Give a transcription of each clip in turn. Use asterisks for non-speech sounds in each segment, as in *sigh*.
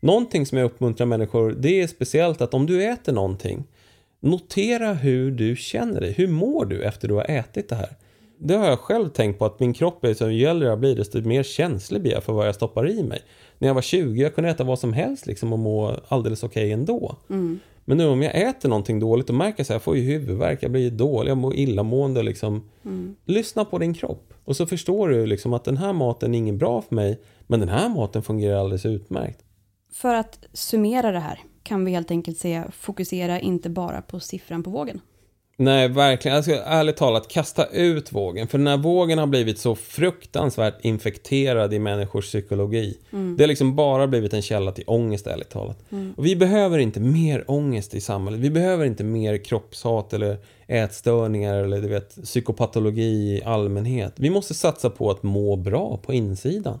Någonting som jag uppmuntrar människor, det är speciellt att om du äter någonting, notera hur du känner dig. Hur mår du efter du har ätit det här? Det har jag själv tänkt på att min kropp är så ju äldre jag blir desto mer känslig blir jag för vad jag stoppar i mig. När jag var 20 jag kunde äta vad som helst liksom och må alldeles okej okay ändå. Mm. Men nu om jag äter någonting dåligt och märker här, jag får ju huvudvärk, jag blir dålig, jag mår illamående liksom. Mm. Lyssna på din kropp. Och så förstår du liksom att den här maten är ingen bra för mig, men den här maten fungerar alldeles utmärkt. För att summera det här kan vi helt enkelt säga fokusera inte bara på siffran på vågen. Nej, verkligen. Alltså, ärligt talat, kasta ut vågen. För den här vågen har blivit så fruktansvärt infekterad i människors psykologi. Mm. Det har liksom bara blivit en källa till ångest, ärligt talat. Mm. Och vi behöver inte mer ångest i samhället. Vi behöver inte mer kroppshat eller ätstörningar eller du vet, psykopatologi i allmänhet. Vi måste satsa på att må bra på insidan.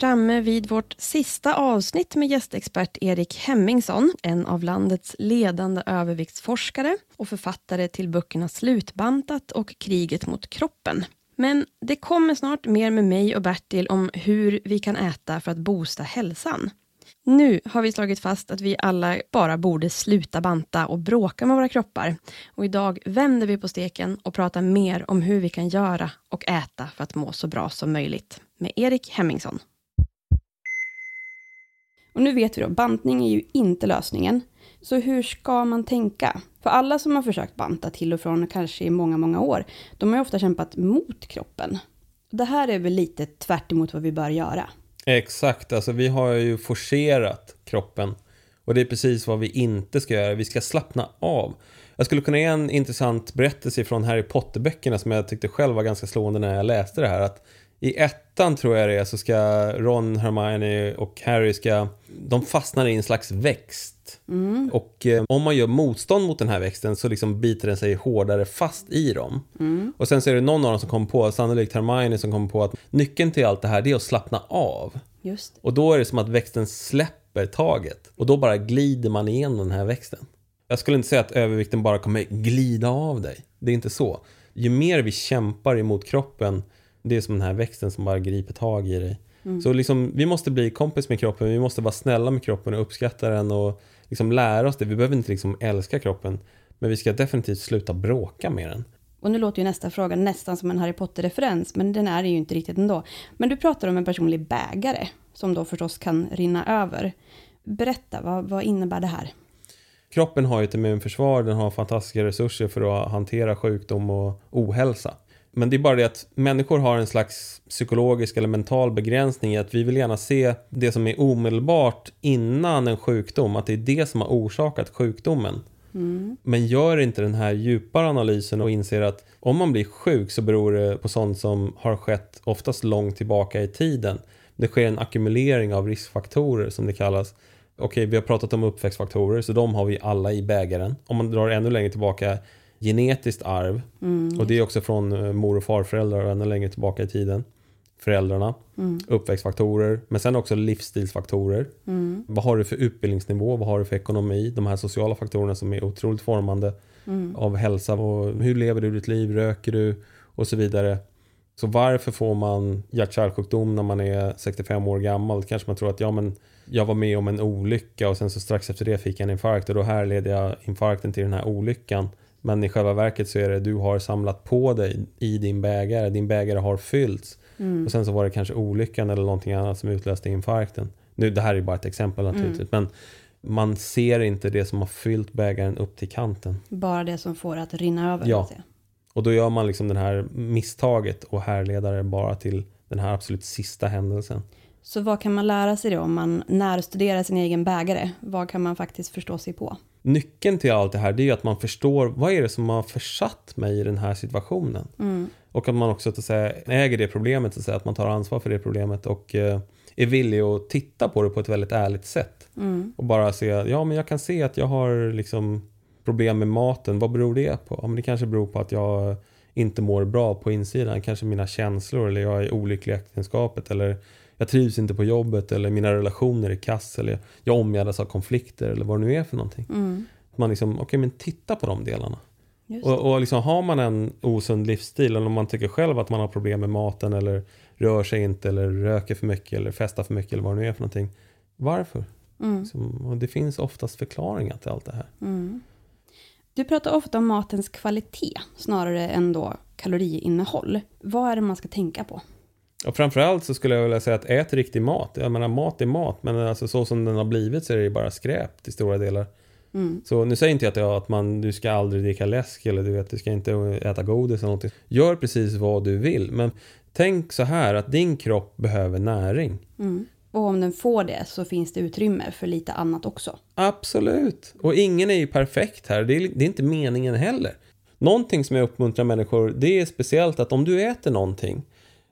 Framme vid vårt sista avsnitt med gästexpert Erik Hemmingsson, en av landets ledande överviktsforskare och författare till böckerna Slutbantat och Kriget mot kroppen. Men det kommer snart mer med mig och Bertil om hur vi kan äta för att boosta hälsan. Nu har vi slagit fast att vi alla bara borde sluta banta och bråka med våra kroppar. Och idag vänder vi på steken och pratar mer om hur vi kan göra och äta för att må så bra som möjligt. Med Erik Hemmingsson. Och nu vet vi då, bantning är ju inte lösningen. Så hur ska man tänka? För alla som har försökt banta till och från, kanske i många, många år, de har ju ofta kämpat mot kroppen. Det här är väl lite tvärt vad vi bör göra. Exakt, alltså vi har ju forcerat kroppen. Och det är precis vad vi inte ska göra, vi ska slappna av. Jag skulle kunna ge en intressant berättelse från Harry Potter-böckerna som jag tyckte själv var ganska slående när jag läste det här. Att i ettan tror jag det är så ska Ron, Hermione och Harry ska, de fastnar i en slags växt. Mm. Och eh, om man gör motstånd mot den här växten så liksom biter den sig hårdare fast i dem. Mm. Och sen så är det någon av dem som kommer på, sannolikt Hermione som kommer på att nyckeln till allt det här det är att slappna av. Just. Och då är det som att växten släpper taget. Och då bara glider man igenom den här växten. Jag skulle inte säga att övervikten bara kommer glida av dig. Det är inte så. Ju mer vi kämpar emot kroppen, det är som den här växten som bara griper tag i dig. Mm. Så liksom, vi måste bli kompis med kroppen, vi måste vara snälla med kroppen och uppskatta den och liksom lära oss det. Vi behöver inte liksom älska kroppen, men vi ska definitivt sluta bråka med den. Och nu låter ju nästa fråga nästan som en Harry Potter-referens, men den är det ju inte riktigt ändå. Men du pratar om en personlig bägare, som då förstås kan rinna över. Berätta, vad, vad innebär det här? kroppen har ju ett immunförsvar, den har fantastiska resurser för att hantera sjukdom och ohälsa. Men det är bara det att människor har en slags psykologisk eller mental begränsning i att vi vill gärna se det som är omedelbart innan en sjukdom, att det är det som har orsakat sjukdomen. Mm. Men gör inte den här djupare analysen och inser att om man blir sjuk så beror det på sånt som har skett oftast långt tillbaka i tiden. Det sker en ackumulering av riskfaktorer som det kallas. Okej, vi har pratat om uppväxtfaktorer, så de har vi alla i bägaren. Om man drar ännu längre tillbaka, genetiskt arv. Mm. Och det är också från eh, mor och farföräldrar och ännu längre tillbaka i tiden. Föräldrarna, mm. uppväxtfaktorer, men sen också livsstilsfaktorer. Mm. Vad har du för utbildningsnivå? Vad har du för ekonomi? De här sociala faktorerna som är otroligt formande mm. av hälsa. Och hur lever du ditt liv? Röker du? Och så vidare. Så varför får man hjärt-kärlsjukdom när man är 65 år gammal? Kanske man tror att ja, men jag var med om en olycka och sen så strax efter det fick jag en infarkt och då härleder jag infarkten till den här olyckan. Men i själva verket så är det du har samlat på dig i din bägare, din bägare har fyllts. Mm. Och sen så var det kanske olyckan eller någonting annat som utlöste infarkten. Nu, det här är bara ett exempel naturligtvis. Mm. Men man ser inte det som har fyllt bägaren upp till kanten. Bara det som får att rinna över. Ja. Och då gör man liksom det här misstaget och härleder det bara till den här absolut sista händelsen. Så vad kan man lära sig då om man närstuderar sin egen bägare? Vad kan man faktiskt förstå sig på? Nyckeln till allt det här det är att man förstår vad är det som har försatt mig i den här situationen. Mm. Och att man också att säga, äger det problemet, att, säga, att man tar ansvar för det problemet och eh, är villig att titta på det på ett väldigt ärligt sätt. Mm. Och bara se, ja men jag kan se att jag har liksom problem med maten, vad beror det på? Ja, men det kanske beror på att jag inte mår bra på insidan, kanske mina känslor eller jag är olycklig i äktenskapet eller jag trivs inte på jobbet eller mina relationer är kass eller jag omgärdas av konflikter eller vad det nu är för någonting. Mm. Man liksom, okej okay, men titta på de delarna. Och, och liksom, har man en osund livsstil eller om man tycker själv att man har problem med maten eller rör sig inte eller röker för mycket eller festar för mycket eller vad det nu är för någonting. Varför? Mm. Liksom, och det finns oftast förklaringar till allt det här. Mm. Du pratar ofta om matens kvalitet snarare än då kaloriinnehåll. Vad är det man ska tänka på? Och framförallt så skulle jag vilja säga att ät riktig mat. Jag menar mat är mat, men alltså så som den har blivit så är det ju bara skräp till stora delar. Mm. Så nu säger inte jag att man, du ska aldrig dricka läsk eller du vet, du ska inte äta godis eller någonting. Gör precis vad du vill, men tänk så här att din kropp behöver näring. Mm. Och om den får det så finns det utrymme för lite annat också. Absolut. Och ingen är ju perfekt här. Det är, det är inte meningen heller. Någonting som jag uppmuntrar människor, det är speciellt att om du äter någonting,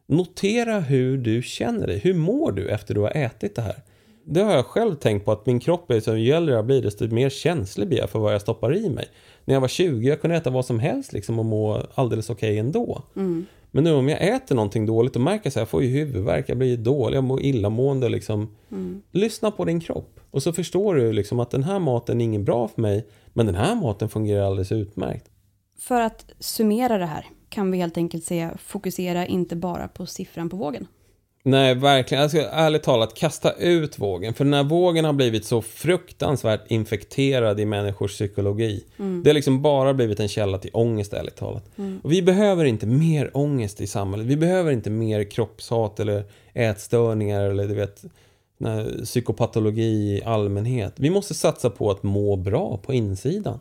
notera hur du känner dig. Hur mår du efter du har ätit det här? Det har jag själv tänkt på att min kropp är ju äldre jag blir desto mer känslig blir jag för vad jag stoppar i mig. När jag var 20 jag kunde äta vad som helst liksom och må alldeles okej okay ändå. Mm. Men nu om jag äter någonting dåligt och märker att jag får ju huvudvärk, jag blir dålig, jag mår illamående liksom. Mm. Lyssna på din kropp. Och så förstår du liksom att den här maten är ingen bra för mig, men den här maten fungerar alldeles utmärkt. För att summera det här kan vi helt enkelt säga fokusera inte bara på siffran på vågen. Nej, verkligen. Ska ärligt talat kasta ut vågen. För den här vågen har blivit så fruktansvärt infekterad i människors psykologi. Mm. Det har liksom bara blivit en källa till ångest, ärligt talat. Mm. Och vi behöver inte mer ångest i samhället. Vi behöver inte mer kroppshat eller ätstörningar eller du vet, psykopatologi i allmänhet. Vi måste satsa på att må bra på insidan.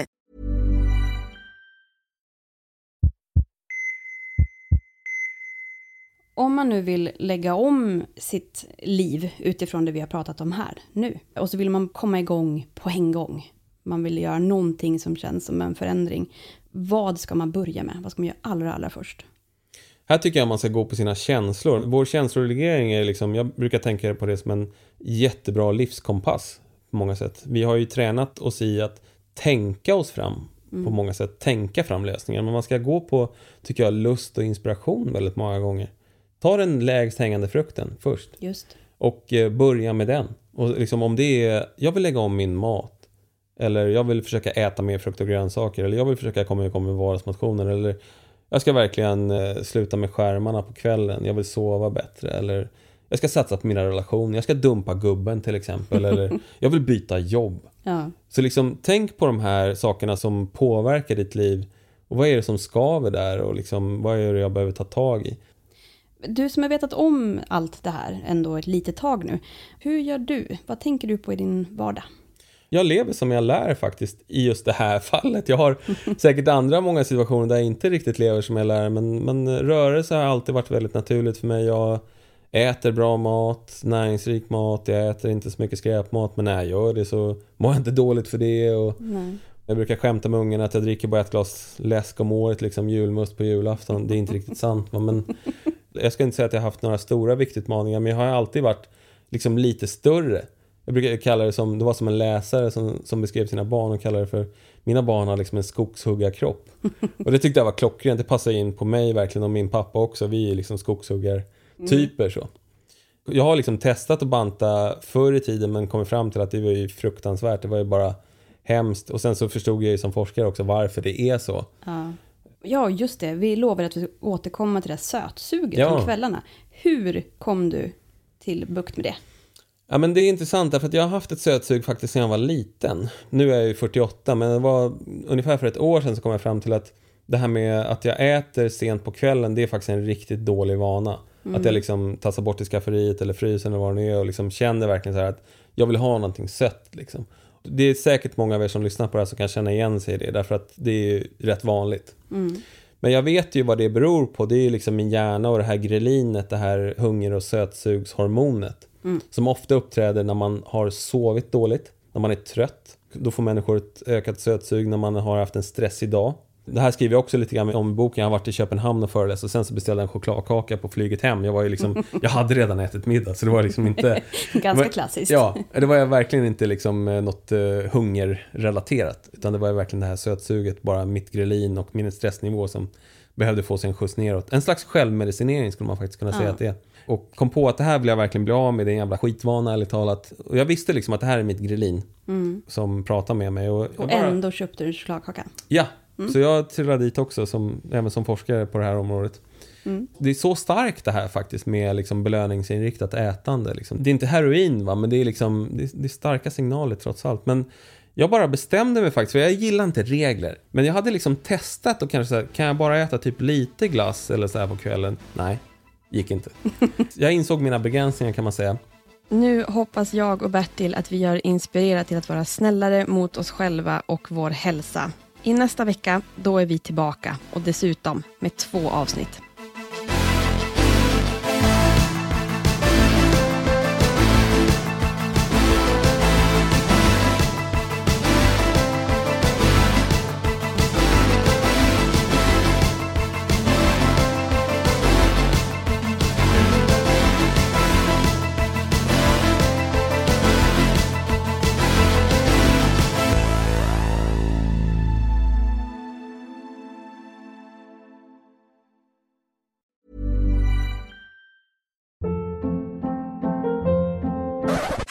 Om man nu vill lägga om sitt liv utifrån det vi har pratat om här nu, och så vill man komma igång på en gång. Man vill göra någonting som känns som en förändring. Vad ska man börja med? Vad ska man göra allra, allra först? Här tycker jag man ska gå på sina känslor. Vår känsloreglering är liksom, jag brukar tänka på det som en jättebra livskompass på många sätt. Vi har ju tränat oss i att tänka oss fram på många sätt, tänka fram lösningar. Men man ska gå på, tycker jag, lust och inspiration väldigt många gånger. Ta den lägst hängande frukten först Just. och eh, börja med den. Och liksom om det är, jag vill lägga om min mat. Eller jag vill försöka äta mer frukt och grönsaker. Eller jag vill försöka komma igång med vardagsmotionen. Eller jag ska verkligen eh, sluta med skärmarna på kvällen. Jag vill sova bättre. Eller jag ska satsa på mina relationer. Jag ska dumpa gubben till exempel. Eller *laughs* jag vill byta jobb. Ja. Så liksom tänk på de här sakerna som påverkar ditt liv. Och vad är det som skaver där? Och liksom, vad är det jag behöver ta tag i? Du som har vetat om allt det här ändå ett litet tag nu. Hur gör du? Vad tänker du på i din vardag? Jag lever som jag lär faktiskt i just det här *laughs* fallet. Jag har säkert andra många situationer där jag inte riktigt lever som jag lär. Men, men rörelse har alltid varit väldigt naturligt för mig. Jag äter bra mat, näringsrik mat. Jag äter inte så mycket skräpmat. Men när jag gör det så mår jag inte dåligt för det. Och Nej. jag brukar skämta med ungarna att jag dricker bara ett glas läsk om året, liksom julmust på julafton. Det är inte riktigt sant. Men jag ska inte säga att jag haft några stora viktutmaningar. Men jag har alltid varit liksom lite större. Jag brukar kalla det som, det var som en läsare som, som beskrev sina barn och kallade det för Mina barn har liksom en skogshuggarkropp. *laughs* Och det tyckte jag var klockrent, det passar in på mig verkligen och min pappa också. Vi är liksom skogshuggartyper så. Jag har liksom testat att banta förr i tiden men kommit fram till att det var ju fruktansvärt. Det var ju bara hemskt. Och sen så förstod jag ju som forskare också varför det är så. Ja. Ja, just det. Vi lovade att vi skulle återkomma till det här sötsuget Ja. om kvällarna. Hur kom du till bukt med det? Ja men det är intressant därför att jag har haft ett sötsug faktiskt sedan jag var liten. Nu är jag ju 48 men det var ungefär för ett år sedan så kom jag fram till att det här med att jag äter sent på kvällen det är faktiskt en riktigt dålig vana. Att jag liksom tassar bort till skafferiet eller frysen eller vad det nu är och liksom känner verkligen så här att jag vill ha någonting sött liksom. Det är säkert många av er som lyssnar på det här som kan känna igen sig i det därför att det är ju rätt vanligt. Men jag vet ju vad det beror på. Det är ju liksom min hjärna och det här grelinet, det här hunger och sötsugshormonet. Som ofta uppträder när man har sovit dåligt, när man är trött. Då får människor ett ökat sötsug när man har haft en stressig dag. Det här skriver jag också lite grann om boken. Jag har varit i Köpenhamn och föreläst och sen så beställde jag en chokladkaka på flyget hem. Jag var ju liksom, *laughs* jag hade redan ätit middag så det var liksom inte... *laughs* Ganska klassiskt. Ja, det var ju verkligen inte liksom eh, något uh, hungerrelaterat. Utan det var verkligen det här sötsuget, bara mitt grelin och min stressnivå som behövde få sig en skjuts neråt. En slags självmedicinering skulle man faktiskt kunna säga Ja. att det är. Och kom på att det här vill jag verkligen bli av med, det är en jävla skitvana ärligt talat. Och jag visste liksom att det här är mitt grelin som pratar med mig. Och, jag Och bara- ändå köpte du en chokladkaka. Ja, så jag trillade dit också, som, även som forskare på det här området. Det är så starkt det här faktiskt med liksom belöningsinriktat ätande. Liksom. Det är inte heroin va, men det är, liksom, det är, det är starka signaler trots allt. Men jag bara bestämde mig faktiskt, för jag gillar inte regler. Men jag hade liksom testat och kanske så här, kan jag bara äta typ lite glass eller så här på kvällen? Nej, gick inte. *laughs* Jag insåg mina begränsningar kan man säga. Nu hoppas jag och Bertil att vi gör inspirerat till att vara snällare mot oss själva och vår hälsa. I nästa vecka, då är vi tillbaka och dessutom med två avsnitt.